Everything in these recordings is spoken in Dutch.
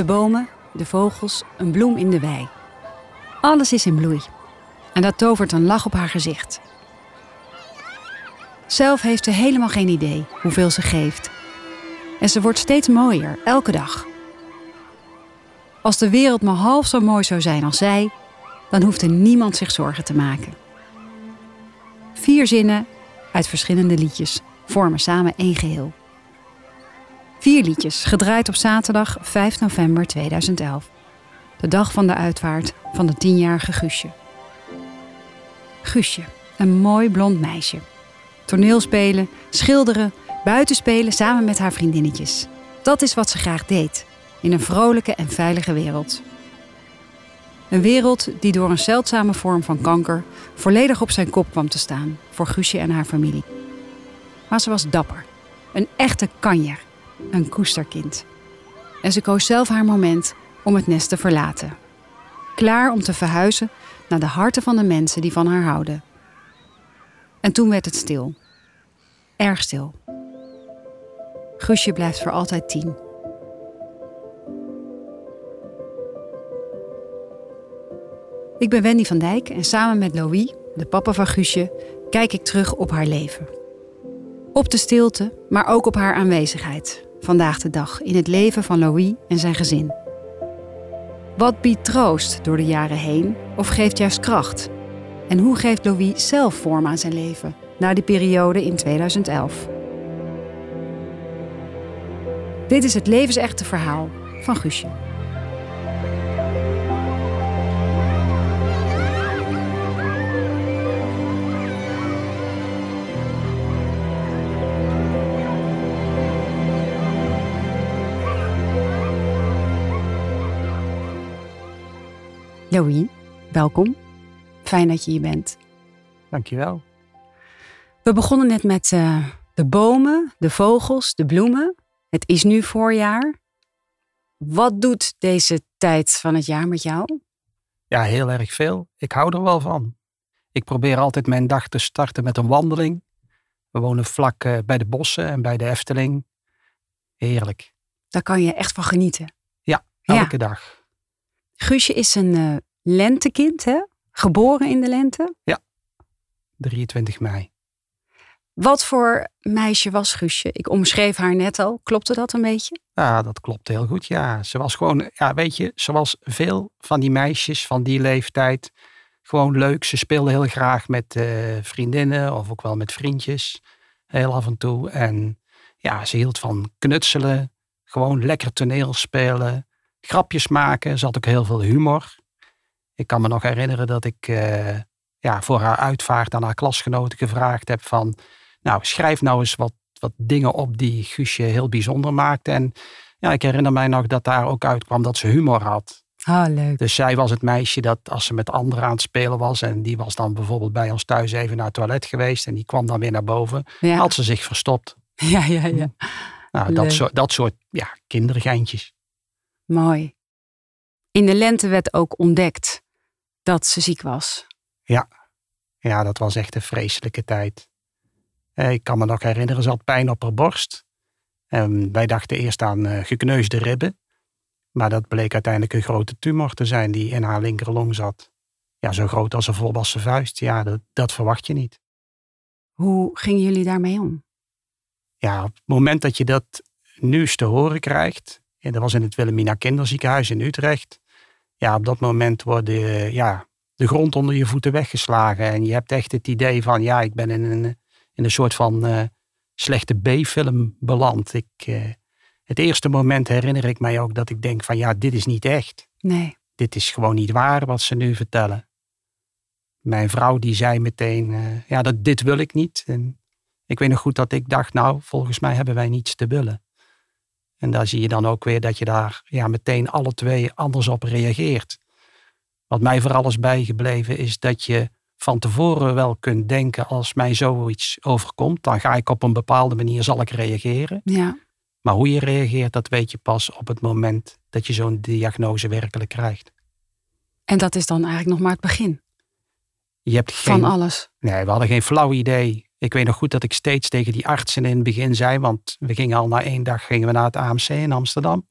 De bomen, de vogels, een bloem in de wei. Alles is in bloei. En dat tovert een lach op haar gezicht. Zelf heeft ze helemaal geen idee hoeveel ze geeft. En ze wordt steeds mooier, elke dag. Als de wereld maar half zo mooi zou zijn als zij, dan hoeft er niemand zich zorgen te maken. Vier zinnen uit verschillende liedjes vormen samen één geheel. Vier liedjes, gedraaid op zaterdag 5 november 2011. De dag van de uitvaart van de tienjarige Guusje. Guusje, een mooi blond meisje. Toneelspelen, schilderen, buitenspelen samen met haar vriendinnetjes. Dat is wat ze graag deed, in een vrolijke en veilige wereld. Een wereld die door een zeldzame vorm van kanker volledig op zijn kop kwam te staan voor Guusje en haar familie. Maar ze was dapper, een echte kanjer, een koesterkind. En ze koos zelf haar moment om het nest te verlaten. Klaar om te verhuizen naar de harten van de mensen die van haar houden. En toen werd het stil. Erg stil. Guusje blijft voor altijd tien. Ik ben Wendy van Dijk en samen met Louis, de papa van Guusje, kijk ik terug op haar leven. Op de stilte, maar ook op haar aanwezigheid, vandaag de dag, in het leven van Louis en zijn gezin. Wat biedt troost door de jaren heen of geeft juist kracht? En hoe geeft Louis zelf vorm aan zijn leven na die periode in 2011? Dit is het levensechte verhaal van Guusje. Welkom. Fijn dat je hier bent. Dankjewel. We begonnen net met uh, de bomen, de vogels, de bloemen. Het is nu voorjaar. Wat doet deze tijd van het jaar met jou? Ja, heel erg veel. Ik hou er wel van. Ik probeer altijd mijn dag te starten met een wandeling. We wonen vlak uh, bij de bossen en bij de Efteling. Heerlijk. Daar kan je echt van genieten. Ja, elke ja. dag. Guusje is een uh, lentekind, hè? Geboren in de lente? Ja, 23 mei. Wat voor meisje was Guusje? Ik omschreef haar net al. Klopte dat een beetje? Ja, dat klopt heel goed. Ja, ze was gewoon, ja, weet je, zoals veel van die meisjes van die leeftijd. Gewoon leuk. Ze speelde heel graag met uh, vriendinnen of ook wel met vriendjes. Heel af en toe. En ja, ze hield van knutselen. Gewoon lekker toneel spelen grapjes maken. Ze had ook heel veel humor. Ik kan me nog herinneren dat ik uh, ja, voor haar uitvaart aan haar klasgenoten gevraagd heb van... Nou, schrijf nou eens wat, wat dingen op die Guusje heel bijzonder maakte. En ja, ik herinner mij nog dat daar ook uitkwam dat ze humor had. Ah, leuk. Dus zij was het meisje dat als ze met anderen aan het spelen was... en die was dan bijvoorbeeld bij ons thuis even naar het toilet geweest... en die kwam dan weer naar boven, ja. had ze zich verstopt. Ja, ja, ja. Nou, dat soort, dat soort ja, kindergeintjes. Mooi. In de lente werd ook ontdekt dat ze ziek was. Ja, ja dat was echt een vreselijke tijd. Eh, ik kan me nog herinneren, ze had pijn op haar borst. En wij dachten eerst aan uh, gekneusde ribben. Maar dat bleek uiteindelijk een grote tumor te zijn die in haar linkerlong zat. Ja, zo groot als een volwassen vuist. Ja, dat, dat verwacht je niet. Hoe gingen jullie daarmee om? Ja, op het moment dat je dat nieuws te horen krijgt, en dat was in het Wilhelmina Kinderziekenhuis in Utrecht. Ja, op dat moment worden ja, de grond onder je voeten weggeslagen. En je hebt echt het idee van, ja, ik ben in een, in een soort van uh, slechte B-film beland. Ik, uh, het eerste moment herinner ik mij ook dat ik denk van, ja, dit is niet echt. Nee. Dit is gewoon niet waar wat ze nu vertellen. Mijn vrouw die zei meteen, uh, ja, dat, dit wil ik niet. En ik weet nog goed dat ik dacht, nou, volgens mij hebben wij niets te willen. En daar zie je dan ook weer dat je daar ja, meteen alle twee anders op reageert. Wat mij vooral is bijgebleven is dat je van tevoren wel kunt denken als mij zoiets overkomt, dan ga ik op een bepaalde manier zal ik reageren. Ja. Maar hoe je reageert, dat weet je pas op het moment dat je zo'n diagnose werkelijk krijgt. En dat is dan eigenlijk nog maar het begin. Je hebt geen, van alles. Nee, we hadden geen flauw idee ik weet nog goed dat ik steeds tegen die artsen in het begin zei, want we gingen al na één dag gingen we naar het AMC in Amsterdam.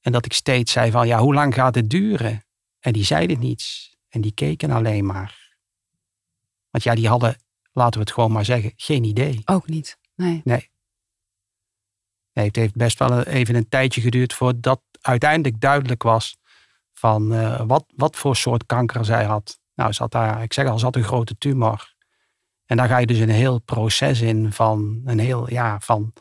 En dat ik steeds zei van, ja, hoe lang gaat het duren? En die zeiden niets. En die keken alleen maar. Want ja, die hadden, laten we het gewoon maar zeggen, geen idee. Ook niet. Nee. Nee. nee het heeft best wel even een tijdje geduurd voordat uiteindelijk duidelijk was van uh, wat, wat voor soort kanker zij had. Nou, ze had daar, ik zeg al, ze had een grote tumor. En daar ga je dus een heel proces in van een heel, ja, van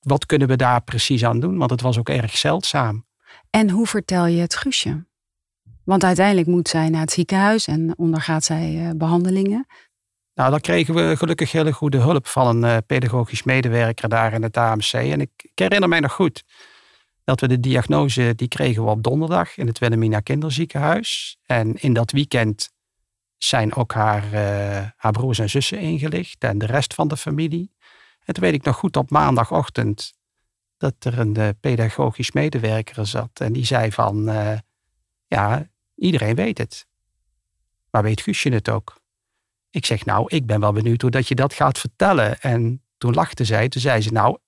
wat kunnen we daar precies aan doen? Want het was ook erg zeldzaam. En hoe vertel je het Guusje? Want uiteindelijk moet zij naar het ziekenhuis en ondergaat zij uh, behandelingen. Nou, dan kregen we gelukkig hele goede hulp van een uh, pedagogisch medewerker daar in het AMC. En ik, ik, herinner mij nog goed dat we de diagnose, die kregen we op donderdag in het Wilhelmina Kinderziekenhuis. En in dat weekend zijn ook haar, uh, haar broers en zussen ingelicht en de rest van de familie. En toen weet ik nog goed op maandagochtend dat er een uh, pedagogisch medewerker zat. En die zei van, uh, ja, iedereen weet het. Maar weet Guusje het ook? Ik zeg, nou, ik ben wel benieuwd hoe dat je dat gaat vertellen. En toen lachte zij, toen zei ze, nou,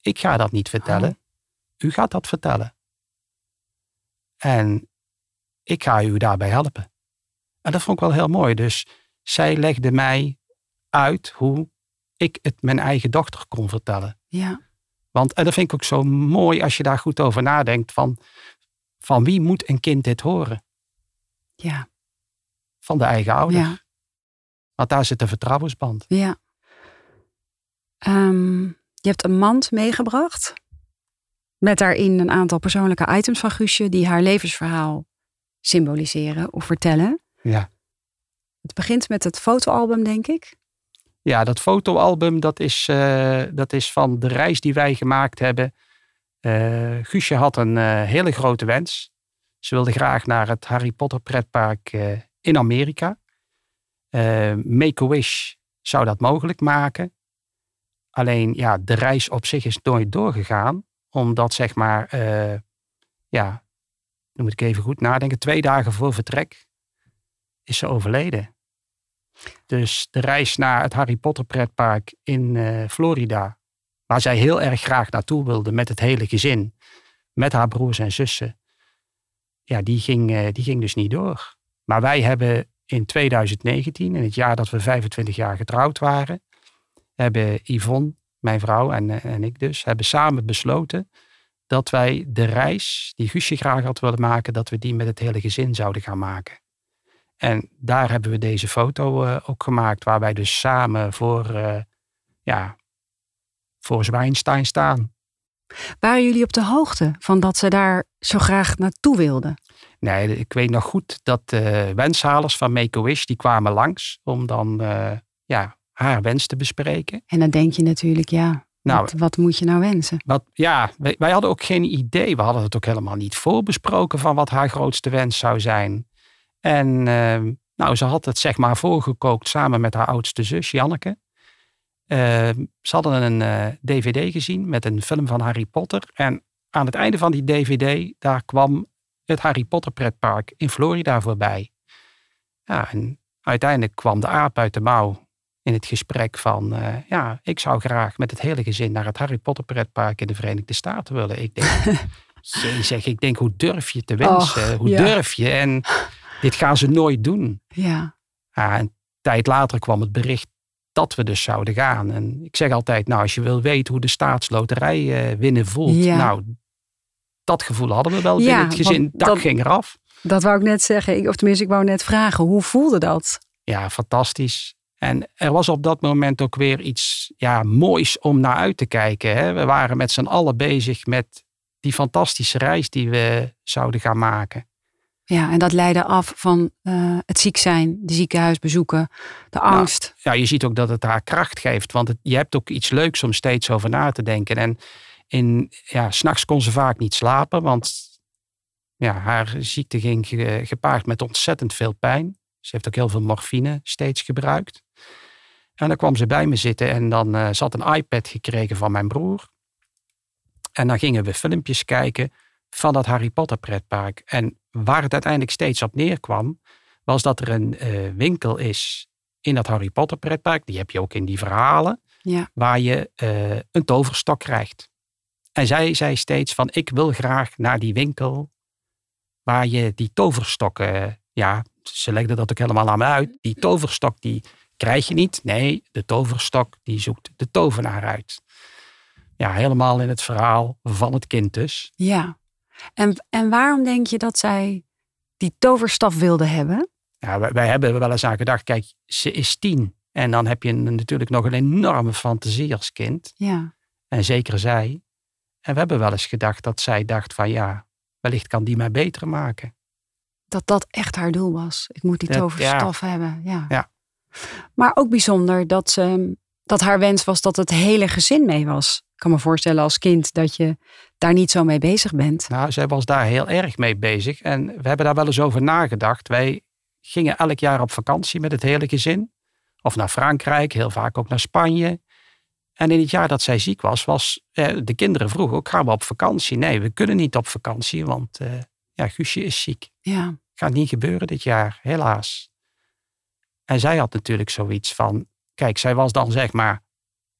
ik ga dat niet vertellen. U gaat dat vertellen. En ik ga u daarbij helpen. En dat vond ik wel heel mooi. Dus zij legde mij uit hoe ik het mijn eigen dochter kon vertellen. Ja. Want en dat vind ik ook zo mooi als je daar goed over nadenkt. Van, van wie moet een kind dit horen? Ja. Van de eigen ouder. Ja. Want daar zit een vertrouwensband. Ja. Um, je hebt een mand meegebracht. Met daarin een aantal persoonlijke items van Guusje die haar levensverhaal symboliseren of vertellen. Ja. Het begint met het fotoalbum, denk ik. Ja, dat fotoalbum dat is, uh, dat is van de reis die wij gemaakt hebben. Uh, Guusje had een uh, hele grote wens. Ze wilde graag naar het Harry Potter pretpark in Amerika. Make-A-Wish zou dat mogelijk maken. Alleen ja, de reis op zich is nooit doorgegaan. Omdat zeg maar, ja, dan moet ik even goed nadenken. Twee dagen voor vertrek is ze overleden. Dus de reis naar het Harry Potter pretpark in uh, Florida, waar zij heel erg graag naartoe wilde met het hele gezin, met haar broers en zussen, ja, die ging, uh, die ging dus niet door. Maar wij hebben in 2019, in het jaar dat we 25 jaar getrouwd waren, hebben Yvonne, mijn vrouw en, uh, en ik dus, hebben samen besloten dat wij de reis die Guusje graag had willen maken, dat we die met het hele gezin zouden gaan maken. En daar hebben we deze foto uh, ook gemaakt, waar wij dus samen voor, uh, ja, voor Zwijnstein staan. Waren jullie op de hoogte van dat ze daar zo graag naartoe wilden? Nee, ik weet nog goed dat de uh, wenshalers van Make-A-Wish, die kwamen langs om dan ja, haar wens te bespreken. En dan denk je natuurlijk, ja, nou, wat, wat, moet je nou wensen? Wat, ja, wij, wij hadden ook geen idee. We hadden het ook helemaal niet voorbesproken van wat haar grootste wens zou zijn. En ehm, nou, ze had het zeg maar voorgekookt samen met haar oudste zus, Janneke. Ehm, ze hadden een dvd eh, gezien met een film van Harry Potter. En aan het einde van die dvd, daar kwam het Harry Potter pretpark in Florida voorbij. Ja, en uiteindelijk kwam de aap uit de mouw in het gesprek van, uh, ja, ik zou graag met het hele gezin naar het Harry Potter pretpark in de Verenigde Staten willen. Ik denk, zeg, ik denk, hoe durf je te wensen? hoe durf je? En dit gaan ze nooit doen. Ja. Een tijd later kwam het bericht dat we dus zouden gaan. En ik zeg altijd, nou, als je wil weten hoe de staatsloterij uh, winnen voelt, nou, dat gevoel hadden we wel binnen het gezin. Dat, dat ging eraf. Dat wou ik net zeggen, of tenminste, ik wou net vragen, hoe voelde dat? Ja, fantastisch. En er was op dat moment ook weer iets ja, moois om naar uit te kijken. Hè? We waren met z'n allen bezig met die fantastische reis die we zouden gaan maken. Ja, en dat leidde af van uh, het ziek zijn, de ziekenhuisbezoeken, de nou, angst. ja, je ziet ook dat het haar kracht geeft. Want het, je hebt ook iets leuks om steeds over na te denken. En in, ja, s'nachts kon ze vaak niet slapen, want ja, haar ziekte ging gepaard met ontzettend veel pijn. Ze heeft ook heel veel morfine steeds gebruikt. En dan kwam ze bij me zitten en dan uh, zat een iPad gekregen van mijn broer. En dan gingen we filmpjes kijken van dat Harry Potter pretpark. En waar het uiteindelijk steeds op neerkwam, was dat er een uh, winkel is in dat Harry Potter pretpark. Die heb je ook in die verhalen. Ja. Waar je uh, een toverstok krijgt. En zij zei steeds van, ik wil graag naar die winkel waar je die toverstokken, ja, ze legde dat ook helemaal aan me uit. Die toverstok die krijg je niet. Nee, de toverstok die zoekt de tovenaar uit. Ja, helemaal in het verhaal van het kind dus. Ja. En, en waarom denk je dat zij die toverstaf wilde hebben? Ja, wij, wij hebben wel eens aan gedacht, kijk, ze is tien. En dan heb je natuurlijk nog een enorme fantasie als kind. Ja. En zeker zij. En we hebben wel eens gedacht dat zij dacht van ja, wellicht kan die mij beter maken. Dat dat echt haar doel was. Ik moet die toverstaf hebben. Ja. Ja. Maar ook bijzonder dat, ze, dat haar wens was dat het hele gezin mee was. Kan me voorstellen als kind dat je daar niet zo mee bezig bent. Nou, zij was daar heel erg mee bezig. En we hebben daar wel eens over nagedacht. Wij gingen elk jaar op vakantie met het hele gezin. Of naar Frankrijk, heel vaak ook naar Spanje. En in het jaar dat zij ziek was, was eh, de kinderen vroegen ook, gaan we op vakantie? Nee, we kunnen niet op vakantie, want eh, ja, Guusje is ziek. Ja. Gaat niet gebeuren dit jaar, helaas. En zij had natuurlijk zoiets van, kijk, zij was dan zeg maar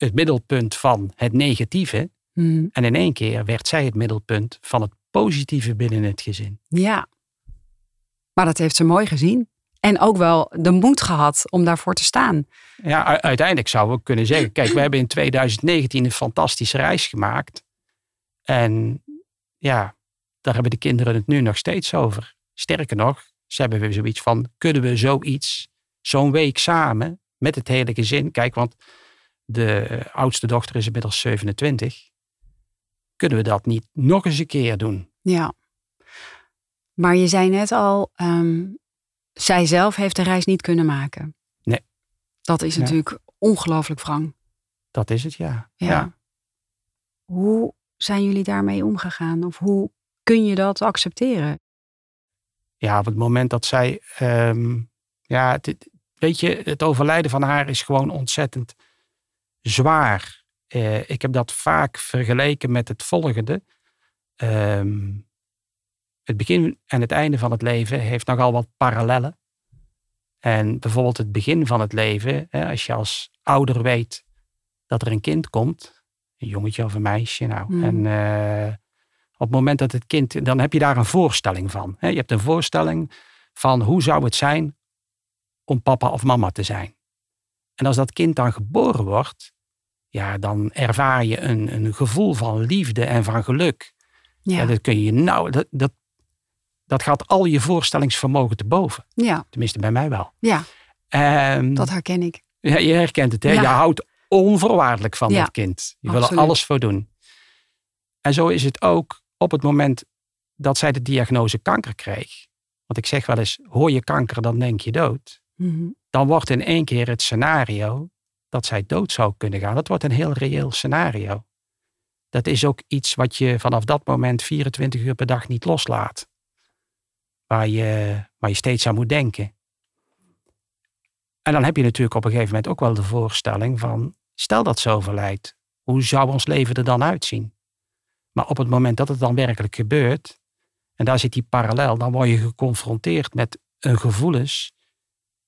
het middelpunt van het negatieve. Hm. En in één keer werd zij het middelpunt van het positieve binnen het gezin. Ja. Maar dat heeft ze mooi gezien. En ook wel de moed gehad om daarvoor te staan. Ja, uiteindelijk zouden we kunnen zeggen, kijk, we hebben in 2019 een fantastische reis gemaakt. En ja, daar hebben de kinderen het nu nog steeds over. Sterker nog, ze hebben weer zoiets van, kunnen we zoiets, zo'n week samen, met het hele gezin. Kijk, want de oudste dochter is inmiddels 27. Kunnen we dat niet nog eens een keer doen? Ja. Maar je zei net al, ehm, zij zelf heeft de reis niet kunnen maken. Nee. Dat is Ja. natuurlijk ongelooflijk wrang. Dat is het, ja. Ja. Hoe zijn jullie daarmee omgegaan? Of hoe kun je dat accepteren? ja, op het moment dat zij. ehm, ja, weet je, het overlijden van haar is gewoon ontzettend zwaar. Eh, ik heb dat vaak vergeleken met het volgende. Ehm, het begin en het einde van het leven heeft nogal wat parallellen. En bijvoorbeeld het begin van het leven, hè, als je als ouder weet dat er een kind komt, een jongetje of een meisje, nou, Hmm. en eh, op het moment dat het kind, dan heb je daar een voorstelling van. Hè? Je hebt een voorstelling van hoe zou het zijn om papa of mama te zijn. En als dat kind dan geboren wordt, ja, dan ervaar je een, een gevoel van liefde en van geluk. Ja. Ja, dat kun je nou, dat, dat, dat gaat al je voorstellingsvermogen te boven. ja, Tenminste, bij mij wel. ja Ehm, dat herken ik. ja, je herkent het, hè? Ja. Je houdt onvoorwaardelijk van Ja, dat kind. Je wil er alles voor doen. En zo is het ook op het moment dat zij de diagnose kanker kreeg. Want ik zeg wel eens, hoor je kanker, dan denk je dood. Mhm. Dan wordt in één keer het scenario dat zij dood zou kunnen gaan. Dat wordt een heel reëel scenario. Dat is ook iets wat je vanaf dat moment 24 uur per dag niet loslaat. Waar je, waar je steeds aan moet denken. En dan heb je natuurlijk op een gegeven moment ook wel de voorstelling van, stel dat ze overlijdt, hoe zou ons leven er dan uitzien? Maar op het moment dat het dan werkelijk gebeurt, en daar zit die parallel, dan word je geconfronteerd met een gevoelens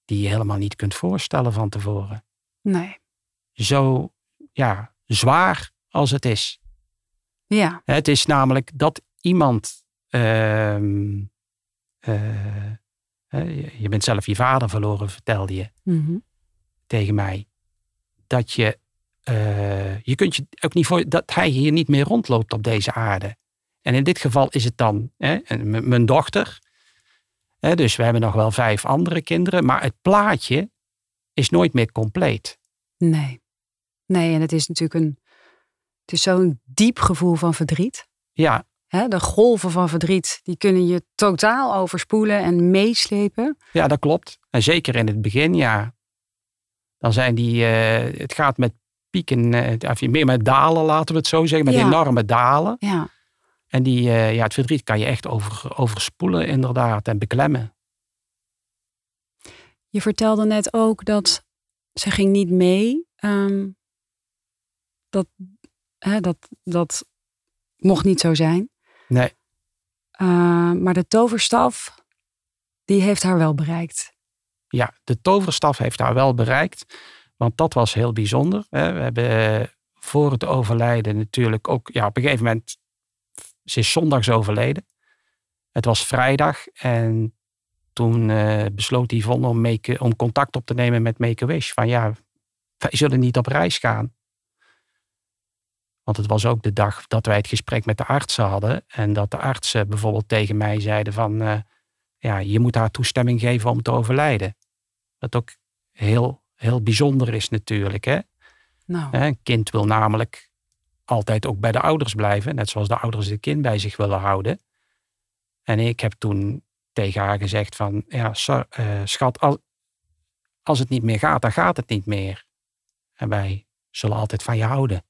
die je helemaal niet kunt voorstellen van tevoren. Nee. Zo ja, zwaar als het is. Ja, Het is namelijk dat iemand. ehm, eh, eh, je- bent zelf je vader verloren, vertelde je Mhm. tegen mij. Dat je. eh, je kunt je ook niet voor. dat hij hier niet meer rondloopt op deze aarde. En in dit geval is het dan hè, mijn dochter. Dus we hebben nog wel vijf andere kinderen. Maar het plaatje is nooit meer compleet. nee. Nee, en het is natuurlijk een... Het is zo'n diep gevoel van verdriet. Ja, de golven van verdriet, die kunnen je totaal overspoelen en meeslepen. Ja, dat klopt. En zeker in het begin, ja. Dan zijn die, eh, het gaat met pieken, eh, of meer met dalen, laten we het zo zeggen, met Ja. enorme dalen. Ja, En die, eh, ja, het verdriet kan je echt over, overspoelen, inderdaad, en beklemmen. je vertelde net ook dat ze ging niet mee. ehm, dat, hè, dat, dat mocht niet zo zijn. Nee. Uh, maar de toverstaf, die heeft haar wel bereikt. Ja, de toverstaf heeft haar wel bereikt, want dat was heel bijzonder. Hè. We hebben eh, voor het overlijden natuurlijk ook, ja, op een gegeven moment, ze is zondags overleden. Het was vrijdag en toen uh, besloot Yvonne om, make, om contact op te nemen met Make-A-Wish. Van ja, wij zullen niet op reis gaan. Want het was ook de dag dat wij het gesprek met de artsen hadden. En dat de artsen bijvoorbeeld tegen mij zeiden van... Uh, ja, je moet haar toestemming geven om te overlijden. Wat ook heel, heel bijzonder is natuurlijk. Hè? Nou. Een kind wil namelijk altijd ook bij de ouders blijven. Net zoals de ouders het kind bij zich willen houden. En ik heb toen tegen haar gezegd van... Ja, uh, schat, als, als het niet meer gaat, dan gaat het niet meer. En wij zullen altijd van je houden.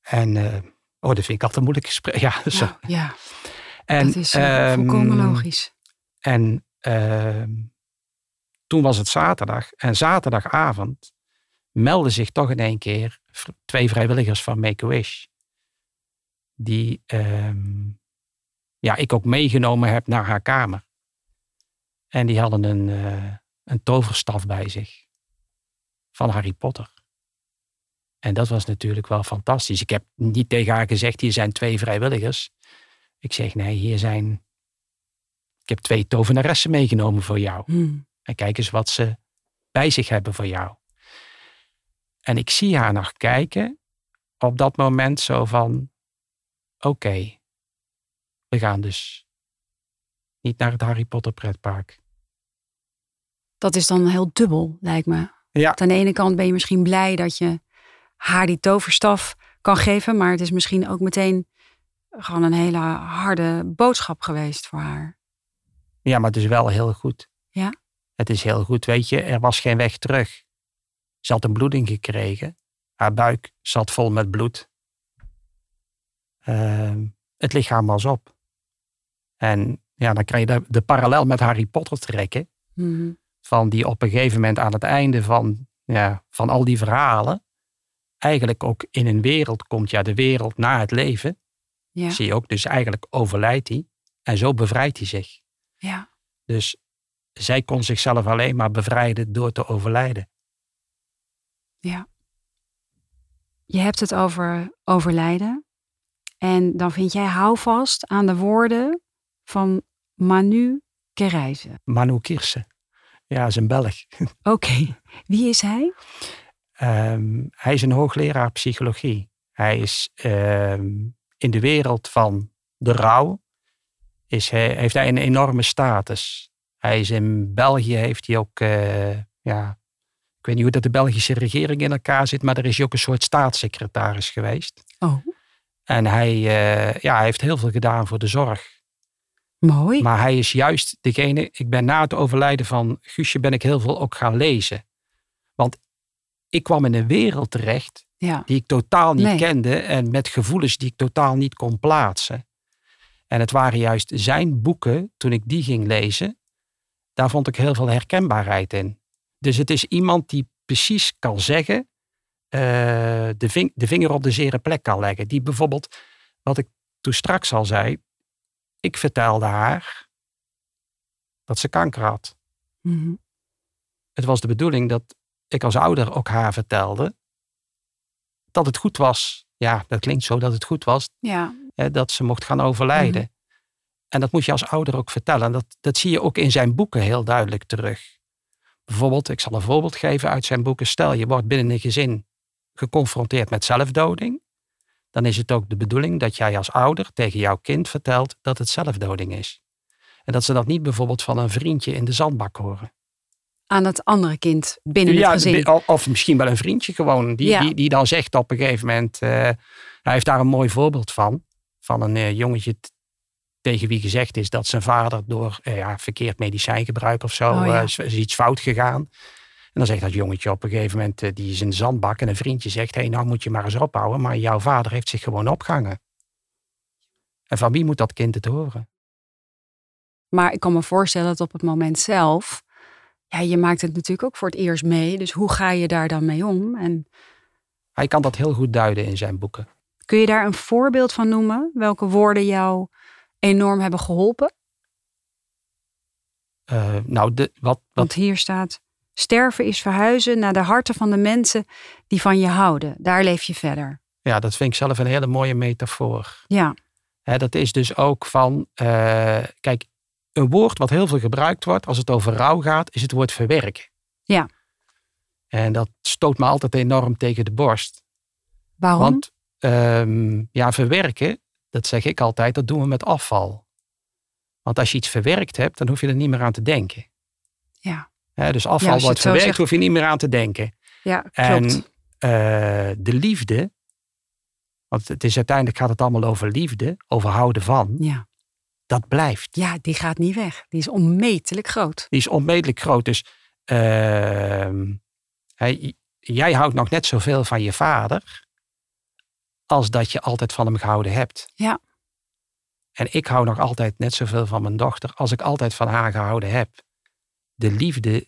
En, uh, oh, dat vind ik altijd een moeilijk gesprek. Ja, zo. ja. En, dat is uh, volkomen logisch. En uh, toen was het zaterdag. En zaterdagavond melden zich toch in één keer twee vrijwilligers van Make-A-Wish. Die ehm, ja, ik ook meegenomen heb naar haar kamer. En die hadden een, uh, een toverstaf bij zich. Van Harry Potter. En dat was natuurlijk wel fantastisch. Ik heb niet tegen haar gezegd, hier zijn twee vrijwilligers. Ik zeg, nee, hier zijn... Ik heb twee tovenaressen meegenomen voor jou. Hmm. En kijk eens wat ze bij zich hebben voor jou. En ik zie haar nog kijken op dat moment zo van, oké, we gaan dus niet naar het Harry Potter pretpark. Dat is dan heel dubbel, lijkt me. Ja. Aan de ene kant ben je misschien blij dat je haar die toverstaf kan geven, maar het is misschien ook meteen gewoon een hele harde boodschap geweest voor haar. Ja, maar het is wel heel goed. Ja. Het is heel goed, weet je, er was geen weg terug. Ze had een bloeding gekregen. Haar buik zat vol met bloed. Uh, het lichaam was op. En ja, dan kan je de, de parallel met Harry Potter trekken. Mhm. Van die op een gegeven moment aan het einde van, ja, van al die verhalen. Eigenlijk ook in een wereld komt, ja, de wereld na het leven. Ja. Zie je ook, dus eigenlijk overlijdt hij. En zo bevrijdt hij zich. Ja. Dus zij kon zichzelf alleen maar bevrijden door te overlijden. Ja. Je hebt het over overlijden. En dan vind jij houvast aan de woorden van Manu Kerijzen. Manu Kirse. Ja, is een Belg. Oké. Wie is hij? Um, hij is een hoogleraar psychologie. Hij is um, in de wereld van de rouw. Is hij, heeft hij een enorme status. Hij is in België, heeft hij ook uh, ja, ik weet niet hoe dat de Belgische regering in elkaar zit, maar er is ook een soort staatssecretaris geweest. Oh. En hij, uh, ja, hij heeft heel veel gedaan voor de zorg. Mooi. Maar hij is juist degene, ik ben na het overlijden van Guusje ben ik heel veel ook gaan lezen. Want ik kwam in een wereld terecht ja. die ik totaal niet kende en met gevoelens die ik totaal niet kon plaatsen. En het waren juist zijn boeken, toen ik die ging lezen, daar vond ik heel veel herkenbaarheid in. Dus het is iemand die precies kan zeggen, uh, de, ving, de, vinger op de zere plek kan leggen. Die bijvoorbeeld, wat ik toen straks al zei, ik vertelde haar dat ze kanker had. Mhm. Het was de bedoeling dat ik als ouder ook haar vertelde dat het goed was. Ja, dat klinkt zo dat het goed was. Ja. Hè, dat ze mocht gaan overlijden. Mhm. En dat moet je als ouder ook vertellen. Dat, dat zie je ook in zijn boeken heel duidelijk terug. Bijvoorbeeld, ik zal een voorbeeld geven uit zijn boeken. Stel, je wordt binnen een gezin geconfronteerd met zelfdoding. Dan is het ook de bedoeling dat jij als ouder tegen jouw kind vertelt dat het zelfdoding is. En dat ze dat niet bijvoorbeeld van een vriendje in de zandbak horen. Aan het andere kind binnen het gezin. Of misschien wel een vriendje gewoon. Die, die, die dan zegt op een gegeven moment. Uh, hij heeft daar een mooi voorbeeld van. Van een uh, jongetje tegen wie gezegd is dat zijn vader door eh, ja, verkeerd medicijngebruik of zo oh, is, iets fout gegaan. En dan zegt dat jongetje op een gegeven moment, die is in de zandbak en een vriendje zegt, hé hey, nou moet je maar eens ophouden, maar jouw vader heeft zich gewoon opgehangen. En van wie moet dat kind het horen? Maar ik kan me voorstellen dat op het moment zelf, ja, je maakt het natuurlijk ook voor het eerst mee. Dus hoe ga je daar dan mee om? En... Hij kan dat heel goed duiden in zijn boeken. Kun je daar een voorbeeld van noemen? Welke woorden jou enorm hebben geholpen? Uh, nou, de, wat, wat... Want hier staat, Sterven is verhuizen naar de harten van de mensen die van je houden. Daar leef je verder. Ja, dat vind ik zelf een hele mooie metafoor. Ja, dat is dus ook van, eh, kijk, een woord wat heel veel gebruikt wordt als het over rouw gaat, is het woord verwerken. Ja. En dat stoot me altijd enorm tegen de borst. waarom? Want ehm, ja, verwerken, dat zeg ik altijd, dat doen we met afval. Want als je iets verwerkt hebt, dan hoef je er niet meer aan te denken. Ja. Dus afval wordt verwerkt, zegt. hoef je niet meer aan te denken. ja, klopt. En eh, de liefde, want het is uiteindelijk gaat het allemaal over liefde, over houden van, ja. dat blijft. ja, die gaat niet weg. Die is onmetelijk groot. Die is onmetelijk groot. Dus ehm, jij houdt nog net zoveel van je vader als dat je altijd van hem gehouden hebt. Ja. En ik hou nog altijd net zoveel van mijn dochter als ik altijd van haar gehouden heb. De liefde,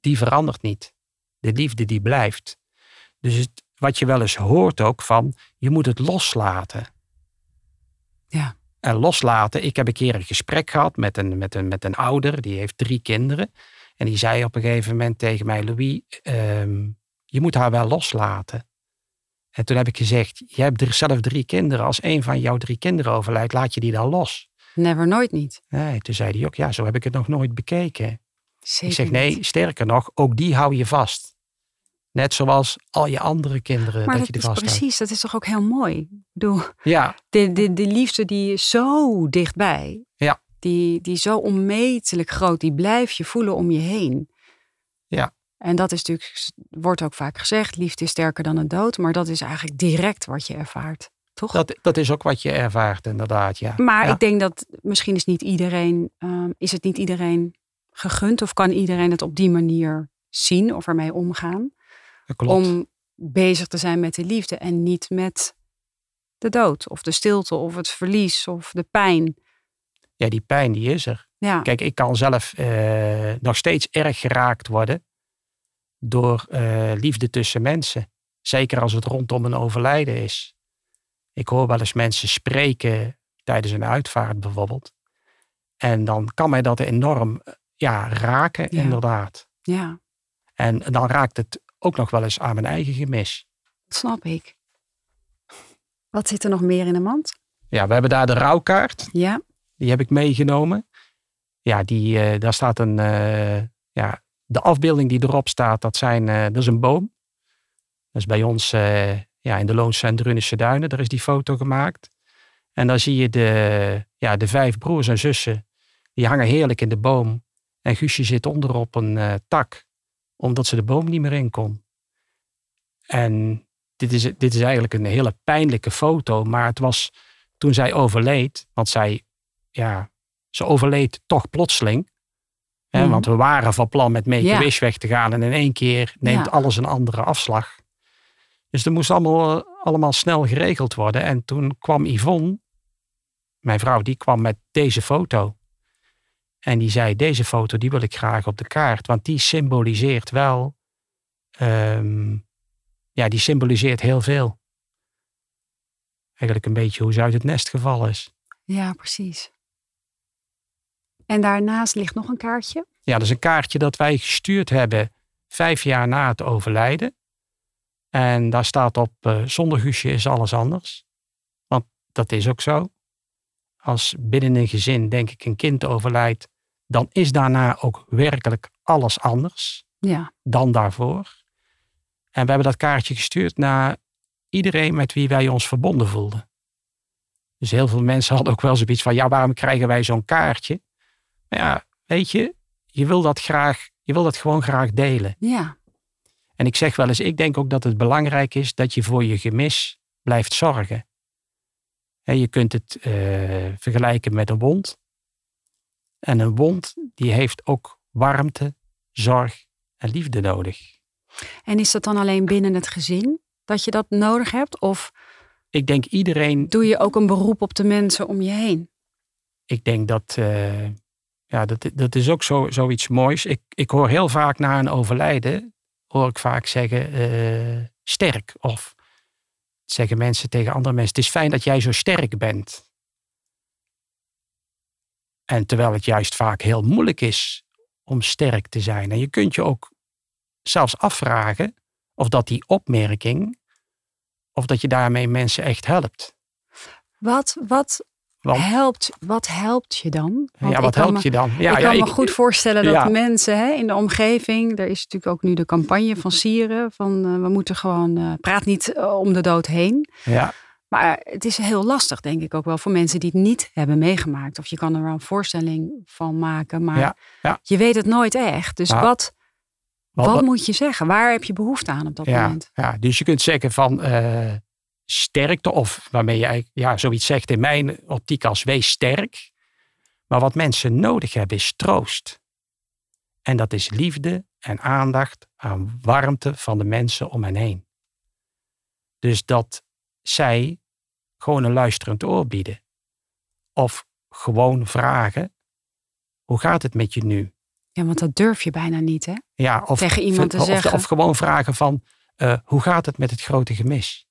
die verandert niet. De liefde die blijft. Dus het, wat je wel eens hoort ook van, je moet het loslaten. Ja. En loslaten, ik heb een keer een gesprek gehad met een, met een, met een ouder, die heeft drie kinderen. En die zei op een gegeven moment tegen mij, Louis, ehm, je moet haar wel loslaten. En toen heb ik gezegd, je hebt er zelf drie kinderen. Als een van jouw drie kinderen overlijdt, laat je die dan los. Never, nooit niet. Nee, toen zei hij ook, ja, zo heb ik het nog nooit bekeken. Zeker ik zeg, nee, niet. sterker nog, ook die hou je vast. Net zoals al je andere kinderen Maar dat, dat, je er vast precies, dat is toch ook heel mooi. Ik bedoel, Ja, de, de, de liefde die is zo dichtbij. Ja. Die, die zo onmetelijk groot. Die blijf je voelen om je heen. Ja. En dat is natuurlijk, wordt ook vaak gezegd, liefde is sterker dan een dood. Maar dat is eigenlijk direct wat je ervaart. Toch? dat, dat is ook wat je ervaart inderdaad, ja. maar Ja. ik denk dat misschien is niet iedereen, ehm, is het niet iedereen gegund. Of kan iedereen het op die manier zien of ermee omgaan. Dat klopt. Om bezig te zijn met de liefde en niet met de dood. Of de stilte of het verlies of de pijn. Ja, die pijn die is er. Ja, Kijk, ik kan zelf eh, nog steeds erg geraakt worden door eh, liefde tussen mensen. Zeker als het rondom een overlijden is. Ik hoor wel eens mensen spreken tijdens een uitvaart bijvoorbeeld. En dan kan mij dat enorm eh, ja, raken, Ja. inderdaad. ja, En dan raakt het ook nog wel eens aan mijn eigen gemis. dat snap ik. Wat zit er nog meer in de mand? Ja, we hebben daar de rouwkaart. Ja, Die heb ik meegenomen. Ja, die, eh, daar staat een. ja, de afbeelding die erop staat, dat, zijn, eh, dat is een boom. Dat is bij ons eh, ja, in de Loonse en Duinen. Daar is die foto gemaakt. En dan zie je de, ja, de vijf broers en zussen. Die hangen heerlijk in de boom. En Guusje zit onder op een eh, tak. Omdat ze de boom niet meer in kon. En dit is, dit is eigenlijk een hele pijnlijke foto. Maar het was toen zij overleed. Want zij ja, ze overleed toch plotseling. Hè, Mhm. Want we waren van plan met Make Ja. a Wish weg te gaan. En in één keer neemt alles een andere afslag. Dus dat moest allemaal, eh, allemaal snel geregeld worden. En toen kwam Yvonne, mijn vrouw, die kwam met deze foto. En die zei, deze foto die wil ik graag op de kaart. Want die symboliseert wel, ehm, ja, die symboliseert heel veel. Eigenlijk een beetje hoe ze uit het nest gevallen is. ja, precies. En daarnaast ligt nog een kaartje. Ja, dat is een kaartje dat wij gestuurd hebben vijf jaar na het overlijden. En daar staat op, eh, zonder Guusje is alles anders. Want dat is ook zo. Als binnen een gezin, denk ik, een kind overlijdt, dan is daarna ook werkelijk alles anders Ja, dan daarvoor. En we hebben dat kaartje gestuurd naar iedereen met wie wij ons verbonden voelden. Dus heel veel mensen hadden ook wel zoiets van, ja, waarom krijgen wij zo'n kaartje? Ja, weet je, je wil dat graag, je wil dat gewoon graag delen. ja, En ik zeg wel eens, ik denk ook dat het belangrijk is dat je voor je gemis blijft zorgen. En je kunt het eh, vergelijken met een wond. En een wond, die heeft ook warmte, zorg en liefde nodig. En is dat dan alleen binnen het gezin dat je dat nodig hebt? Of Ik denk iedereen, doe je ook een beroep op de mensen om je heen? ik denk dat, eh, ja, dat, dat is ook zo, zoiets moois. Ik, ik hoor heel vaak na een overlijden, hoor ik vaak zeggen, eh, sterk. Of zeggen mensen tegen andere mensen, het is fijn dat jij zo sterk bent. En terwijl het juist vaak heel moeilijk is om sterk te zijn. En je kunt je ook zelfs afvragen of dat die opmerking, of dat je daarmee mensen echt helpt. Wat, wat, Want- helpt, wat helpt je dan? Want ja, wat helpt me- je dan? Ja, ik ja, kan me goed voorstellen dat ja. mensen hè, in de omgeving, er is natuurlijk ook nu de campagne van Sieren, van eh, we moeten gewoon, eh, praat niet eh, om de dood heen. Ja, Maar het is heel lastig, denk ik ook wel, voor mensen die het niet hebben meegemaakt. Of je kan er wel een voorstelling van maken, maar Ja, ja. je weet het nooit echt. Dus wat, wat- moet je zeggen? Waar heb je behoefte aan op dat ja, moment? ja, dus je kunt zeggen van sterkte, of waarmee je ja, zoiets zegt in mijn optiek als wees sterk. Maar wat mensen nodig hebben is troost. En dat is liefde en aandacht aan warmte van de mensen om hen heen. Dus dat zij gewoon een luisterend oor bieden. Of gewoon vragen, hoe gaat het met je nu? Ja, want dat durf je bijna niet, hè? Ja, of, Tegen iemand te of, zeggen. Of gewoon vragen van, eh, hoe gaat het met het grote gemis?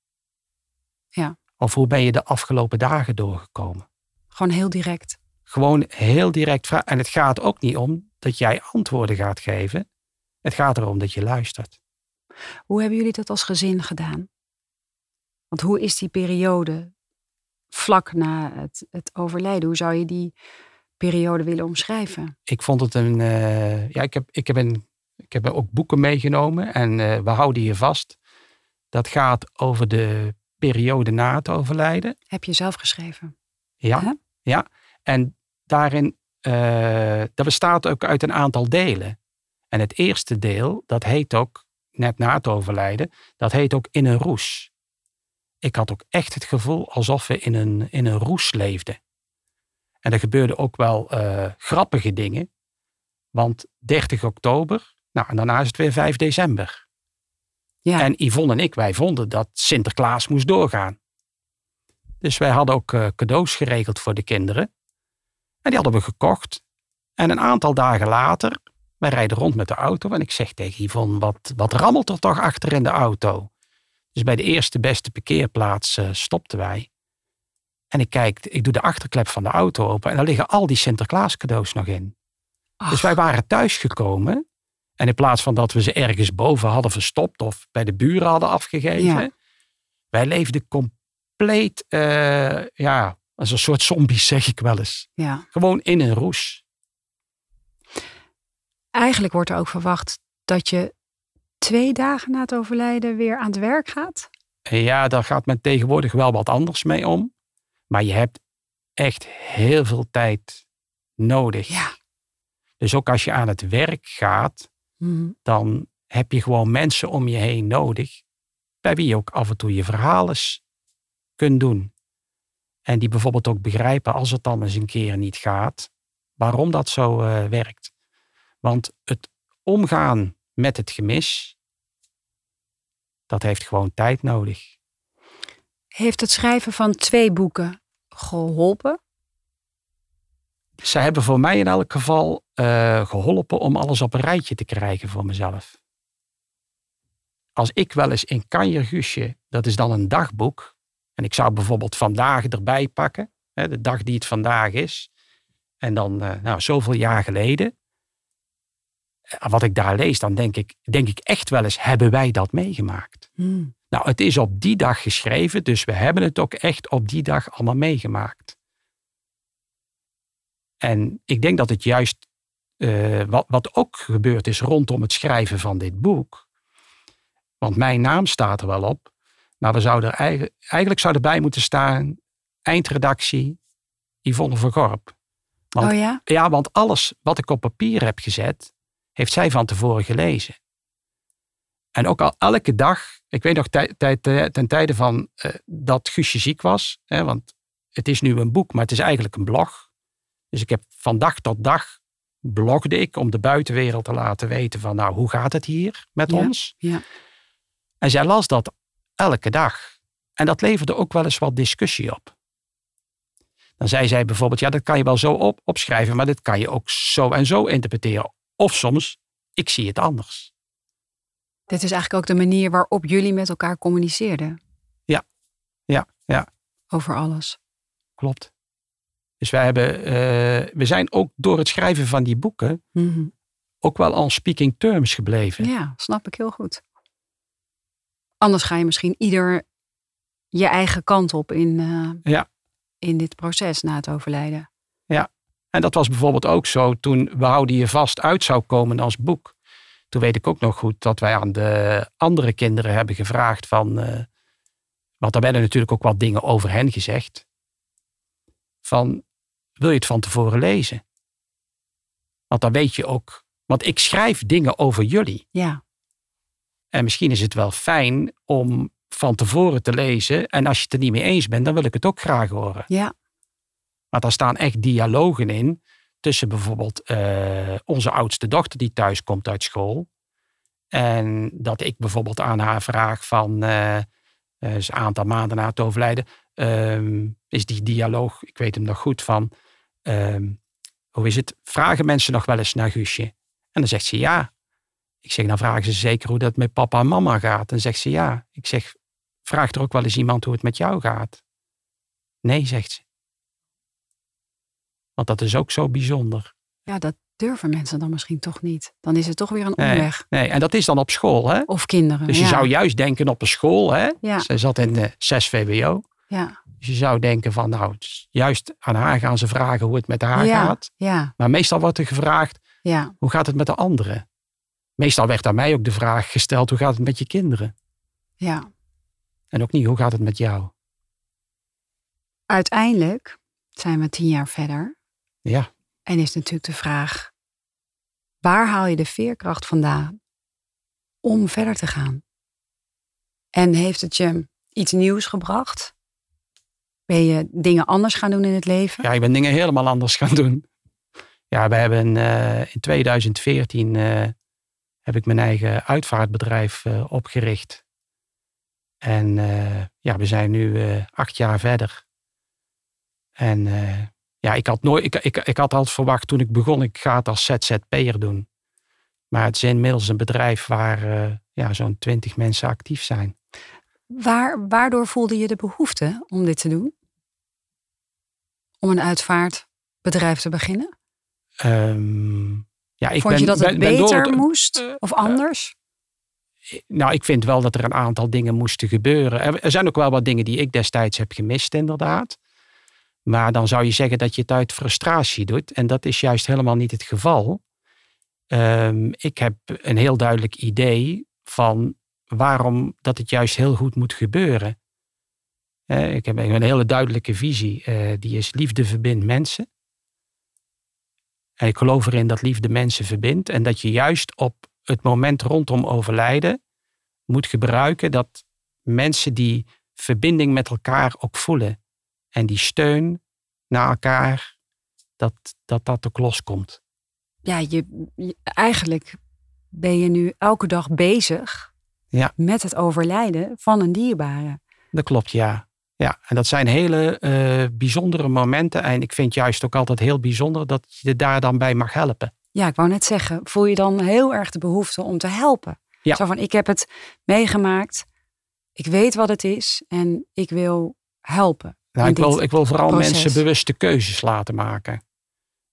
Ja. Of hoe ben je de afgelopen dagen doorgekomen? Gewoon heel direct. Gewoon heel direct vragen. En het gaat ook niet om dat jij antwoorden gaat geven. Het gaat erom dat je luistert. Hoe hebben jullie dat als gezin gedaan? Want hoe is die periode vlak na het, het overlijden? Hoe zou je die periode willen omschrijven? Ik vond het een. eh, ja, ik heb, ik, heb een, ik heb ook boeken meegenomen en eh, we houden hier vast. Dat gaat over de periode na het overlijden. Heb je zelf geschreven? Ja, ja. En daarin, eh, dat bestaat ook uit een aantal delen. En het eerste deel, dat heet ook, net na het overlijden, dat heet ook In een roes. Ik had ook echt het gevoel alsof we in een, in een roes leefden. En er gebeurden ook wel eh, grappige dingen. Want 30 oktober, nou en daarna is het weer 5 december. Ja. En Yvonne en ik, wij vonden dat Sinterklaas moest doorgaan. Dus wij hadden ook eh, cadeaus geregeld voor de kinderen. En die hadden we gekocht. En een aantal dagen later, wij rijden rond met de auto. En ik zeg tegen Yvonne, wat, wat rammelt er toch achter in de auto? Dus bij de eerste beste parkeerplaats eh, stopten wij. En ik kijk, ik doe de achterklep van de auto open. En daar liggen al die Sinterklaas cadeaus nog in. Ach, Dus wij waren thuisgekomen. En in plaats van dat we ze ergens boven hadden verstopt of bij de buren hadden afgegeven. Ja. Wij leefden compleet, eh, ja, als een soort zombies zeg ik wel eens. ja. Gewoon in een roes. Eigenlijk wordt er ook verwacht dat je twee dagen na het overlijden weer aan het werk gaat. Ja, daar gaat men tegenwoordig wel wat anders mee om. Maar je hebt echt heel veel tijd nodig. Ja. Dus ook als je aan het werk gaat, Mhm. dan heb je gewoon mensen om je heen nodig. Bij wie je ook af en toe je verhaal eens kunt doen. En die bijvoorbeeld ook begrijpen als het dan eens een keer niet gaat, waarom dat zo eh, werkt. Want het omgaan met het gemis, dat heeft gewoon tijd nodig. Heeft het schrijven van twee boeken geholpen? Zij hebben voor mij in elk geval eh, geholpen om alles op een rijtje te krijgen voor mezelf. Als ik wel eens in Kanjerguusje, dat is dan een dagboek. En ik zou bijvoorbeeld vandaag erbij pakken, hè, de dag die het vandaag is. En dan, eh, nou, zoveel jaar geleden. Eh, Wat ik daar lees, dan denk ik, denk ik echt wel eens, hebben wij dat meegemaakt? Mhm. Nou, het is op die dag geschreven, dus we hebben het ook echt op die dag allemaal meegemaakt. En ik denk dat het juist, eh, wat, wat ook gebeurd is rondom het schrijven van dit boek, want mijn naam staat er wel op, maar we zouden er eigen- eigenlijk zou erbij moeten staan, eindredactie Yvonne Vergorp. Want Oh ja? ja, want alles wat ik op papier heb gezet, heeft zij van tevoren gelezen. En ook al elke dag, ik weet nog tij- tij- tij- ten tijde van eh, dat Guusje ziek was, hè, want het is nu een boek, maar het is eigenlijk een blog. Dus ik heb van dag tot dag blogde ik om de buitenwereld te laten weten van nou, hoe gaat het hier met Ja, ons? ja. En zij las dat elke dag. En dat leverde ook wel eens wat discussie op. Dan zei zij bijvoorbeeld, ja, dat kan je wel zo op, opschrijven, maar dit kan je ook zo en zo interpreteren. Of soms, ik zie het anders. Dit is eigenlijk ook de manier waarop jullie met elkaar communiceerden. Ja, ja, ja. Over alles. Klopt. Dus wij hebben, eh, we zijn ook door het schrijven van die boeken Mhm. ook wel on speaking terms gebleven. Ja, snap ik heel goed. Anders ga je misschien ieder je eigen kant op in, eh, Ja. in dit proces na het overlijden. En dat was bijvoorbeeld ook zo toen We houden je vast uit zou komen als boek. Toen weet ik ook nog goed dat wij aan de andere kinderen hebben gevraagd van... eh, want er werden natuurlijk ook wat dingen over hen gezegd. Van, wil je het van tevoren lezen? Want dan weet je ook... Want ik schrijf dingen over jullie. Ja, En misschien is het wel fijn om van tevoren te lezen. En als je het er niet mee eens bent, dan wil ik het ook graag horen. ja, Maar daar staan echt dialogen in tussen bijvoorbeeld eh, onze oudste dochter die thuis komt uit school. En dat ik bijvoorbeeld aan haar vraag van, is een aantal maanden na het overlijden, ehm, is die dialoog, ik weet hem nog goed, van, ehm, hoe is het, vragen mensen nog wel eens naar Guusje? En dan zegt ze ja. Ik zeg, dan vragen ze zeker hoe dat met papa en mama gaat. En dan zegt ze ja. Ik zeg, vraagt er ook wel eens iemand hoe het met jou gaat? Nee, zegt ze. Want dat is ook zo bijzonder. ja, dat durven mensen dan misschien toch niet. Dan is het toch weer een omweg. nee, en dat is dan op school. Hè? Of kinderen. Dus je ja. zou juist denken op een school. Hè? Ja. Zij zat in de 6 VWO. Ja, Dus je zou denken van nou, juist aan haar gaan ze vragen hoe het met haar ja, gaat. ja, Maar meestal wordt er gevraagd, ja, hoe gaat het met de anderen? Meestal werd aan mij ook de vraag gesteld, hoe gaat het met je kinderen? ja. En ook niet, hoe gaat het met jou? Uiteindelijk zijn we tien jaar verder. Ja, En is natuurlijk de vraag: waar haal je de veerkracht vandaan om verder te gaan? En heeft het je iets nieuws gebracht? Ben je dingen anders gaan doen in het leven? ja ik ben dingen helemaal anders gaan doen. Ja, we hebben eh, in 2014 eh, heb ik mijn eigen uitvaartbedrijf eh, opgericht. En ja, we zijn nu acht jaar verder. En ja, ik had, nooit, ik, ik, ik had altijd verwacht toen ik begon, ik ga het als ZZP'er doen. Maar het is inmiddels een bedrijf waar ja, zo'n twintig mensen actief zijn. Waar, waardoor voelde je de behoefte om dit te doen? Om een uitvaartbedrijf te beginnen? Ehm, ja, ik Vond ben, je dat het ben- ben door beter het- moest eh, of anders? Nou, ik vind wel dat er een aantal dingen moesten gebeuren. Er, er zijn ook wel wat dingen die ik destijds heb gemist, inderdaad. Maar dan zou je zeggen dat je het uit frustratie doet. En dat is juist helemaal niet het geval. Ehm, ik heb een heel duidelijk idee van waarom dat het juist heel goed moet gebeuren. Ik heb een hele duidelijke visie. eh, die is liefde verbindt mensen. En ik geloof erin dat liefde mensen verbindt. En dat je juist op het moment rondom overlijden moet gebruiken dat mensen die verbinding met elkaar ook voelen. En die steun naar elkaar, dat dat, dat ook loskomt. Ja, je, je- eigenlijk ben je nu elke dag bezig Ja. met het overlijden van een dierbare. Dat klopt, ja. Ja, en dat zijn hele eh, bijzondere momenten. En ik vind juist ook altijd heel bijzonder dat je daar dan bij mag helpen. Ja, ik wou net zeggen, voel je dan heel erg de behoefte om te helpen? Ja. Zo van, ik heb het meegemaakt, ik weet wat het is en ik wil helpen. Nou, ik, wil, ik wil vooral proces. mensen bewuste keuzes laten maken.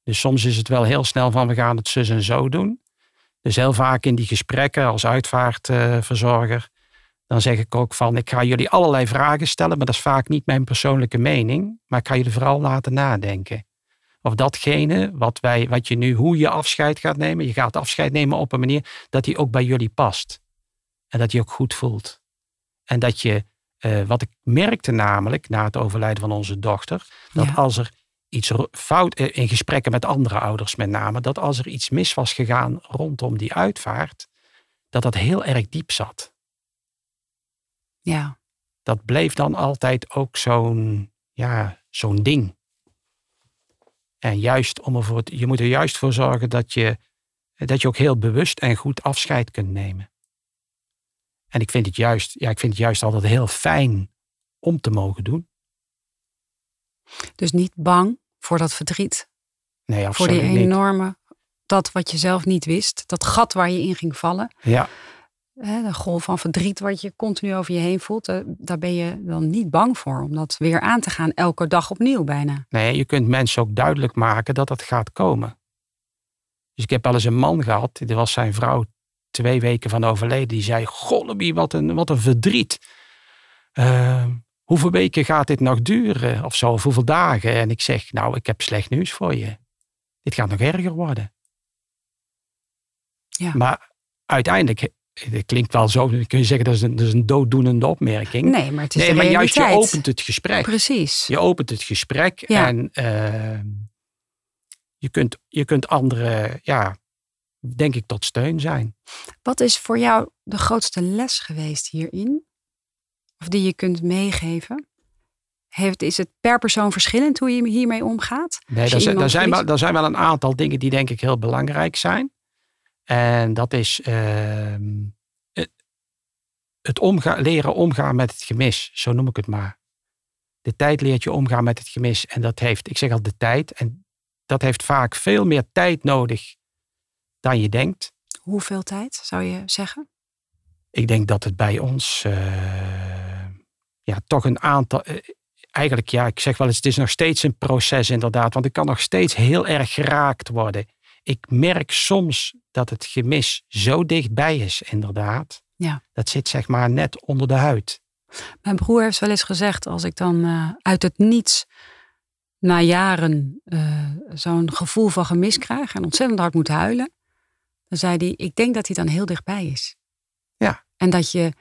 Dus soms is het wel heel snel van we gaan het zus en zo doen. Dus heel vaak in die gesprekken als uitvaartverzorger, dan zeg ik ook van ik ga jullie allerlei vragen stellen, maar dat is vaak niet mijn persoonlijke mening. Maar ik ga jullie vooral laten nadenken. Of datgene wat, wij, wat je nu, hoe je afscheid gaat nemen. Je gaat afscheid nemen op een manier dat die ook bij jullie past. En dat die ook goed voelt. En dat je, eh, wat ik merkte namelijk na het overlijden van onze dochter, dat Ja. als er iets fout, eh, in gesprekken met andere ouders met name, dat als er iets mis was gegaan rondom die uitvaart, dat dat heel erg diep zat. Ja, Dat bleef dan altijd ook zo'n ja, zo'n ding. En juist om ervoor, te- je moet er juist voor zorgen dat je, dat je ook heel bewust en goed afscheid kunt nemen. En ik vind het juist, ja, ik vind het juist altijd heel fijn om te mogen doen. dus niet bang voor dat verdriet, Nee, voor die niet. enorme, dat wat je zelf niet wist, dat gat waar je in ging vallen. Ja, Hè, de golf van verdriet wat je continu over je heen voelt, daar ben je dan niet bang voor om dat weer aan te gaan, elke dag opnieuw bijna. nee, je kunt mensen ook duidelijk maken dat dat gaat komen. Dus ik heb wel eens een man gehad, dit was zijn vrouw twee weken van overleden, die zei, Golleby, wat een, wat een verdriet. Uh, hoeveel weken gaat dit nog duren? Of zo, of hoeveel dagen? En ik zeg, nou, ik heb slecht nieuws voor je. Dit gaat nog erger worden. Ja. Maar uiteindelijk, het klinkt wel zo, dan kun je zeggen dat is een, dat is een dooddoenende opmerking. Nee, maar het is nee, maar juist je opent het gesprek. Precies. Je opent het gesprek Ja. en eh, je, kunt, je kunt anderen, ja, denk ik, tot steun zijn. Wat is voor jou de grootste les geweest hierin? Of die je kunt meegeven? Heeft, is het per persoon verschillend hoe je hiermee omgaat? Nee, er zijn, wel, zijn wel een aantal dingen die denk ik heel belangrijk zijn. En dat is ehm, het, het leren omgaan met het gemis, zo noem ik het maar. De tijd leert je omgaan met het gemis. En dat heeft, ik zeg al de tijd, en dat heeft vaak veel meer tijd nodig dan je denkt. Hoeveel tijd zou je zeggen? Ik denk dat het bij ons eh, ja, toch een aantal. eh, eigenlijk, ja, ik zeg wel eens, het is nog steeds een proces inderdaad. Want ik kan nog steeds heel erg geraakt worden. Ik merk soms dat het gemis zo dichtbij is, inderdaad. Ja. Dat zit zeg maar net onder de huid. Mijn broer heeft wel eens gezegd, als ik dan eh, uit het niets na jaren eh, zo'n gevoel van gemis krijg en ontzettend hard moet huilen, dan zei hij, ik denk dat hij dan heel dichtbij is. Ja. En dat je,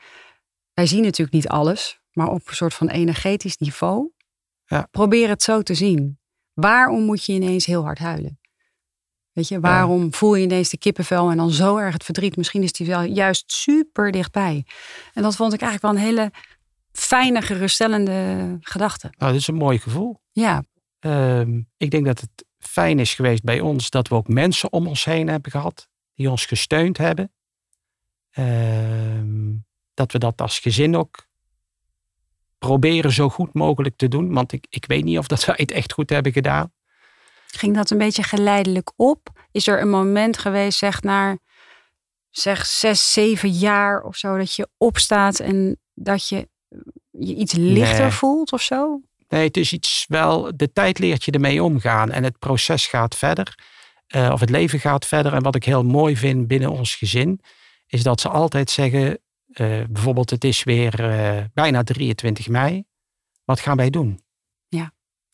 wij zien natuurlijk niet alles, maar op een soort van energetisch niveau, Ja. probeer het zo te zien. Waarom moet je ineens heel hard huilen? Weet je, waarom voel je ineens de kippenvel en dan zo erg het verdriet? Misschien is die wel juist super dichtbij. En dat vond ik eigenlijk wel een hele fijne, geruststellende gedachte. Nou, dat is een mooi gevoel. Ja, Ehm, ik denk dat het fijn is geweest bij ons dat we ook mensen om ons heen hebben gehad. Die ons gesteund hebben. Ehm, dat we dat als gezin ook proberen zo goed mogelijk te doen. Want ik, ik weet niet of dat wij het echt goed hebben gedaan. Ging dat een beetje geleidelijk op? Is er een moment geweest, zeg naar zeg zes, zeven jaar of zo, dat je opstaat en dat je je iets lichter Nee. voelt of zo? Nee, het is iets wel, de tijd leert je ermee omgaan en het proces gaat verder. eh, of het leven gaat verder. En wat ik heel mooi vind binnen ons gezin, is dat ze altijd zeggen, eh, bijvoorbeeld het is weer eh, bijna 23 mei. Wat gaan wij doen?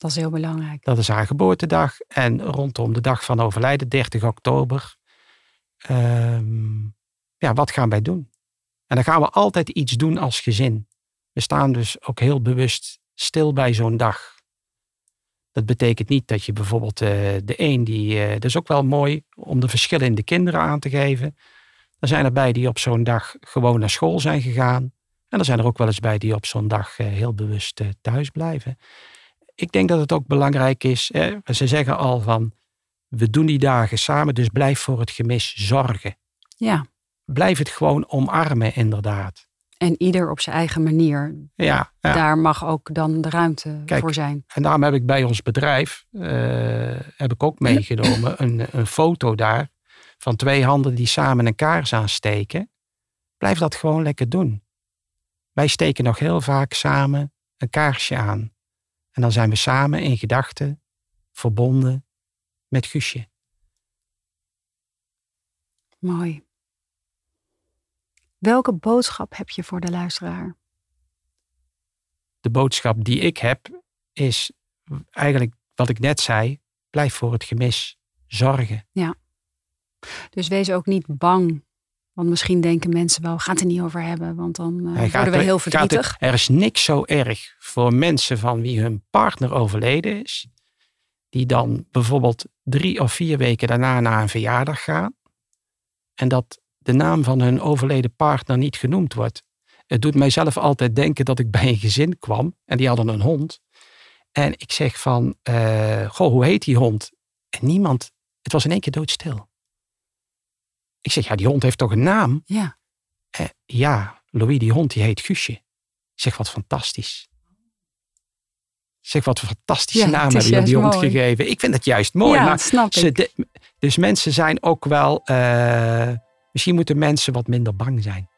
Dat is heel belangrijk. Dat is haar geboortedag. En rondom de dag van overlijden, 30 oktober. ehm, ja, wat gaan wij doen? En dan gaan we altijd iets doen als gezin. We staan dus ook heel bewust stil bij zo'n dag. Dat betekent niet dat je bijvoorbeeld eh, de een die. eh, dat is ook wel mooi om de verschillen in de kinderen aan te geven. Er zijn er bij die op zo'n dag gewoon naar school zijn gegaan. En er zijn er ook wel eens bij die op zo'n dag eh, heel bewust thuis blijven. Ik denk dat het ook belangrijk is. Hè, ze zeggen al van. We doen die dagen samen, dus blijf voor het gemis zorgen. Ja, Blijf het gewoon omarmen, inderdaad. en ieder op zijn eigen manier. Ja, ja. Daar mag ook dan de ruimte Kijk. voor zijn. En daarom heb ik bij ons bedrijf, eh, heb ik ook meegenomen, een, een foto daar van twee handen die samen een kaars aansteken. Blijf dat gewoon lekker doen. Wij steken nog heel vaak samen een kaarsje aan. En dan zijn we samen in gedachten verbonden met Guusje. Mooi. Welke boodschap heb je voor de luisteraar? De boodschap die ik heb is eigenlijk wat ik net zei. Blijf voor het gemis zorgen. Dus wees ook niet bang. Want misschien denken mensen wel, we gaan het er niet over hebben. Want dan gaat worden we heel gaat verdrietig. er, er is niks zo erg voor mensen van wie hun partner overleden is. Die dan bijvoorbeeld drie of vier weken daarna naar een verjaardag gaan. En dat de naam van hun overleden partner niet genoemd wordt. Het doet mijzelf altijd denken dat ik bij een gezin kwam. En die hadden een hond. En ik zeg van, eh, goh, hoe heet die hond? En niemand, het was in één keer doodstil. Ik zeg, ja, die hond heeft toch een naam? Ja, Eh, ja, Louis, die hond, die heet Guusje. Zeg, wat fantastisch. Zeg, wat een fantastische Ja, naam hebben jullie die hond mooi. gegeven. Ik vind het juist mooi. ja maar dat snap ze ik. de- dus mensen zijn ook wel... eh, misschien moeten mensen wat minder bang zijn.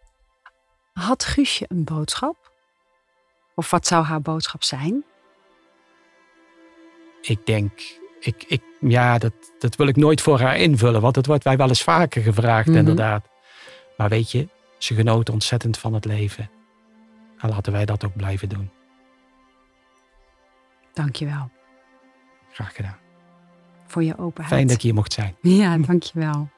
Had Guusje een boodschap? Of wat zou haar boodschap zijn? Ik denk, ik, ik, ja, dat, dat wil ik nooit voor haar invullen, want dat wordt wij wel eens vaker gevraagd, Mhm. inderdaad. Maar weet je, ze genoot ontzettend van het leven. En laten wij dat ook blijven doen. Dankjewel Graag gedaan. voor je openheid. Fijn dat ik hier mocht zijn. Ja, dankjewel.